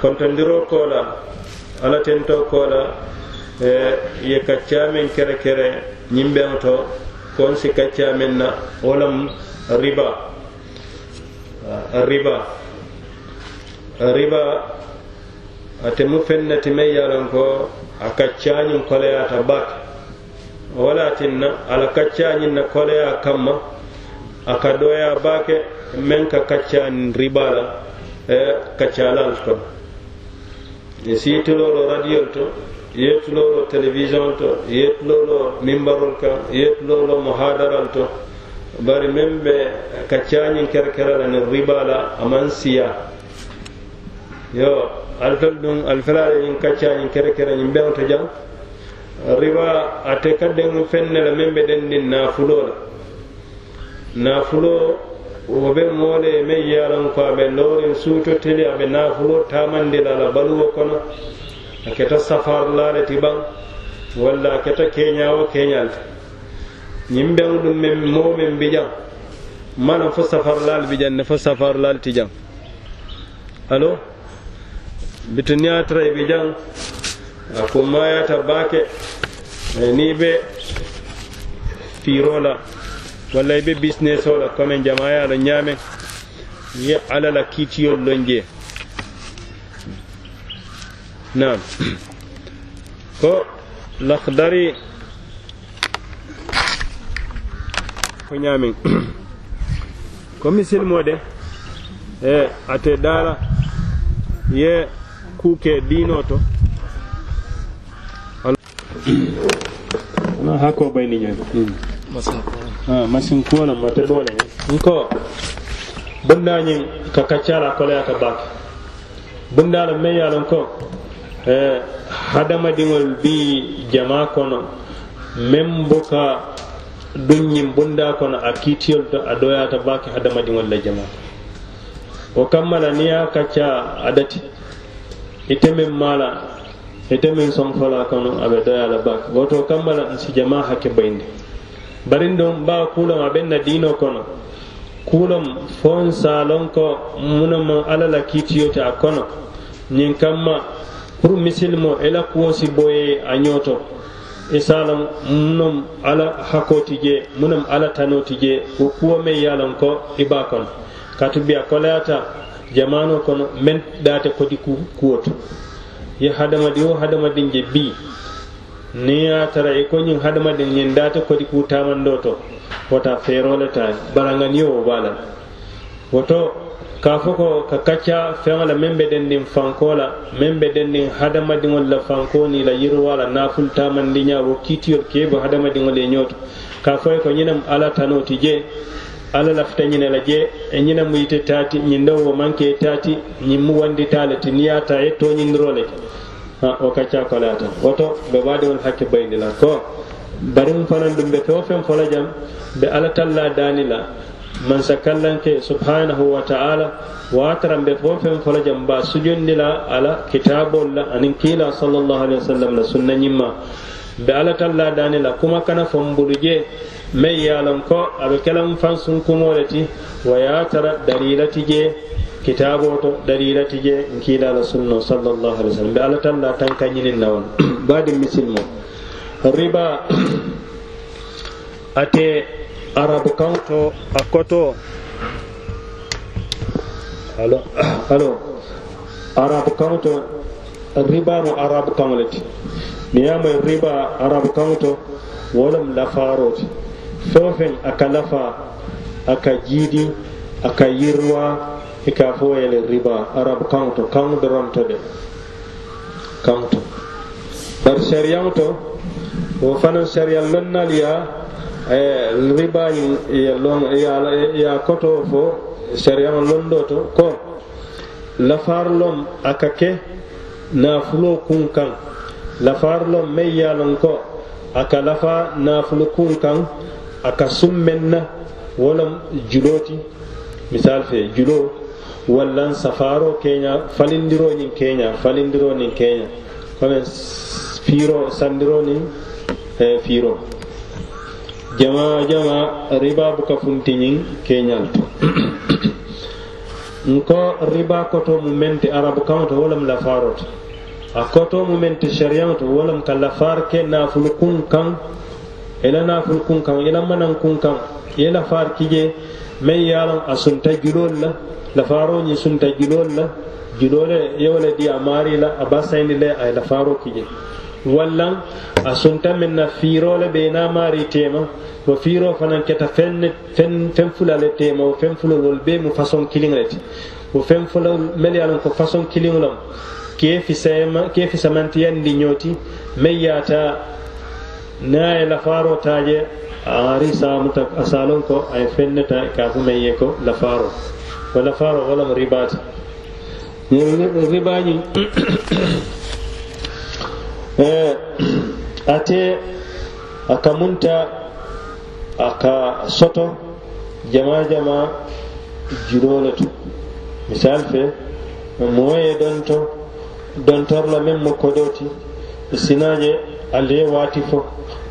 kontondiro kola ala tento kola e ye kaccamen kere kere ñimbeŋo to kon si kaccamen na wolam riba. Riba. Riba ate mu fennati meŋ ye lon ko a kaccañiŋ koleyata bake wala tinna ala kaccañiŋ na koleya kamma a ka doya bake meŋ ka kaccañiŋ riba la e kaccalal kono e siitinoɗo radiol to yettunoɗo télévision to yettunoɗo mimbarol kan yettunoɗo mo hadaral to bari meŋ be kaccañiŋ kerekere la niŋ riba la a maŋ siya. Yo alifel ɗum alifela le ñiŋ kaccañiŋ kerekere ñiŋ beŋo to jaŋ riba ate ka deŋ feŋ ne la meŋ be dendiŋ naafuloo la. Naafuloo wo be moole me ye lan ko a be loorin suutotili a be naafulo taamandila la baluwo kono. A keta safarlaale ti baŋ walla a keta keeñawo keeñal. Ti ñiŋ beŋ ɗum meŋ moo meŋ bi jaŋ mana fo safarlaal bi jaŋ ne fo safarlaal ti jaŋ alo? Bitu niŋ e a tara i bi jaŋ a kummayata baake e ni be fiiro la walla i be business o la comme jamaya lo ñaame ye ala la kiitiyol jee naam. Ko lakhdari ko ñaameŋ ko misilimo de e ate daala ye kuke diino to. No hakko bayni ñoy Ah, masin kuwola mate dole nko bundañin ka kaccala koleya ka bake bundala me yalon ko eh, hadamadiŋol bi jama kono. Meŋ buka duŋ bunda kono a kiitiyol to a doyata bake hadamadiŋol la jama. O kammala niŋ ye kacca a dati. Ite meŋ mala ite meŋ somfola kono a be doya la bake woto kammala nsi jama hakke bayindi barindom ba kulom a ben diino kono. Kulom fon salon ko muno alala ala a kono. Nyin kamma pour misilimo ela kuwosi boye a ñooto i munom ala hakoti je munom ala tanoti je ko kuwo me yalan ko iba ba kono katu jamano kono men date kodi kuwoto ye hadamadi wo hadamadin je bi. niŋ ye tara i ko ñiŋ hadamadiŋ ñiŋ daate kodi ku tamando to wota feeroo le taa baraŋaniyo wo baa la woto ka fo ko ka kacca feŋo la meŋ be dendiŋ fankoo la meŋ be dendiŋ hadamadiŋol la fankoo niŋ la yiriwaa la naafulu taamandiñaa wo kiitiyol kee bo hadamadiŋolu ye ñooto. Ka fo ye ko ñinem ala alla tanoo ti jee alla lafita ñine la je e ñine mu yite taati ñiŋ dewo wo maŋ taati ñin mu wandita le ti niŋ ye a ye tooñindiroo le ti ha o kacca kolata woto ɓe waadiwol hakke bayndi la ko bariŋ fanan ɗum ɓe fewo feŋ fola jam ɓe alla talla daani la mansa kallanke subhanahu wa ta'ala wataran ɓe fo fen fola jam ba sujondi la ala kitabol la anin kiila sallallahu wa sallam la sunna ñimma. Ɓe ala talla dani la kuma kana fombulu je mai yalon ko aɓe kelam fan sunkumole ti wa yatara dalilati je kitabo to dalilati je nkiilala sunna sallallahu alaihi wasallam. Be alatan talla tan kañinin na badin baadi misilmo riba ate arab kanto akoto. Alo alo. Arab kanto riba no arabu kan leti. Niyamay riba arab kanto to wolem lafaroti fofen aka lafa aka jiidi aka yirwa i ka fo yele riba. Arabu kaŋto kaŋo doronto de. Kaŋto bari sariyaŋo to wo fanaŋ sariya lonnal ya e riba ya koto fo sariyaŋo londo to ko lafarlom a ka ke nafuloo kuŋ kaŋ. Lafarlom meŋ ye a loŋ ko a ka lafa nafulu kuŋ kaŋ a ka summeŋ na wo lom misal fe julo wallan safaro keña falindiro ñin keña falindiro nin keña comme fiiro sandiro nin e fiiro jama jama riba buka funti ñin keñal to. Nko riba koto mu menti arabu kaŋo to wo lem lafaaro to. A koto mu menti sariyaŋo to wo lem ka lafaar ke naafulu kuŋ kaŋ i la naafulu kuŋ kaŋ i la manaŋ kuŋ kaŋ ye lafaar kije meŋ ye a loŋ a sunta juloolu la lafaroñi sunta julol la julole yewle di a maari la a basayndi le a ye lafaro kije. Walla a sunta min na fiirole ɓe na maari tema wo fiiro fanan keta fen fulale tema wo fen fulolol be mu façon kiliŋ le ti wo fen fulol mel ye lon ko façon kiliŋ lom ke fisamantiyandi ñooti meŋ yaata na ye lafaro taje aŋari saamuta a saalon ko a ye feŋ ne ta e ka fo meŋ ye ko lafaaro. Wo lafaaro wo lemu ribaati ribaañiŋ eh, ate a ka munta a ka soto jama jama jiroo le to. Misal fe moo ye donto dontor la meŋ mu kodoo ti e sinaje ali ye waati fo.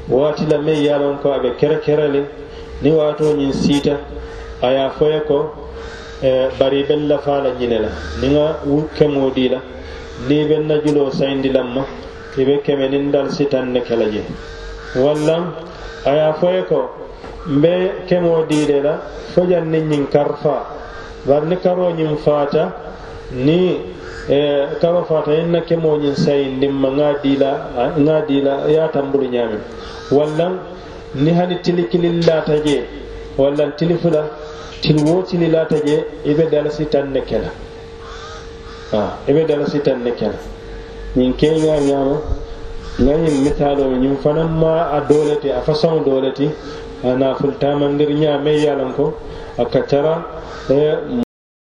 waati la meŋ ye a loŋ ko a be kerekere le ni waatoo ñiŋ siita. A ye a fo ye ko e, bari i be lafaa la ñine la. Niŋ a wu kemoo dii la. Niŋ i be na juloo sayindi lan ma. I be keme niŋ dal sitan ne ke la je. Walla a ye a fo ye ko mbe kemoo dii le la fo jaŋ niŋ ñiŋ karifaa bari ni karoo ñiŋ faata niŋ Eh, kama fata yenna kemoñin sayindinma ŋa limma ŋa ah, dila ya tambulu nyami wallan ni hani tili kilil lata je wallan tili fula tili wo tili lata je i be dala sitanne kela. Ah, I be dala sitanne kela. Ñin ke ña nyama ŋa ñin misalo ñin fanan ma a doleti a façon doleti a nafultamandir ñame yalan ko akatara eh,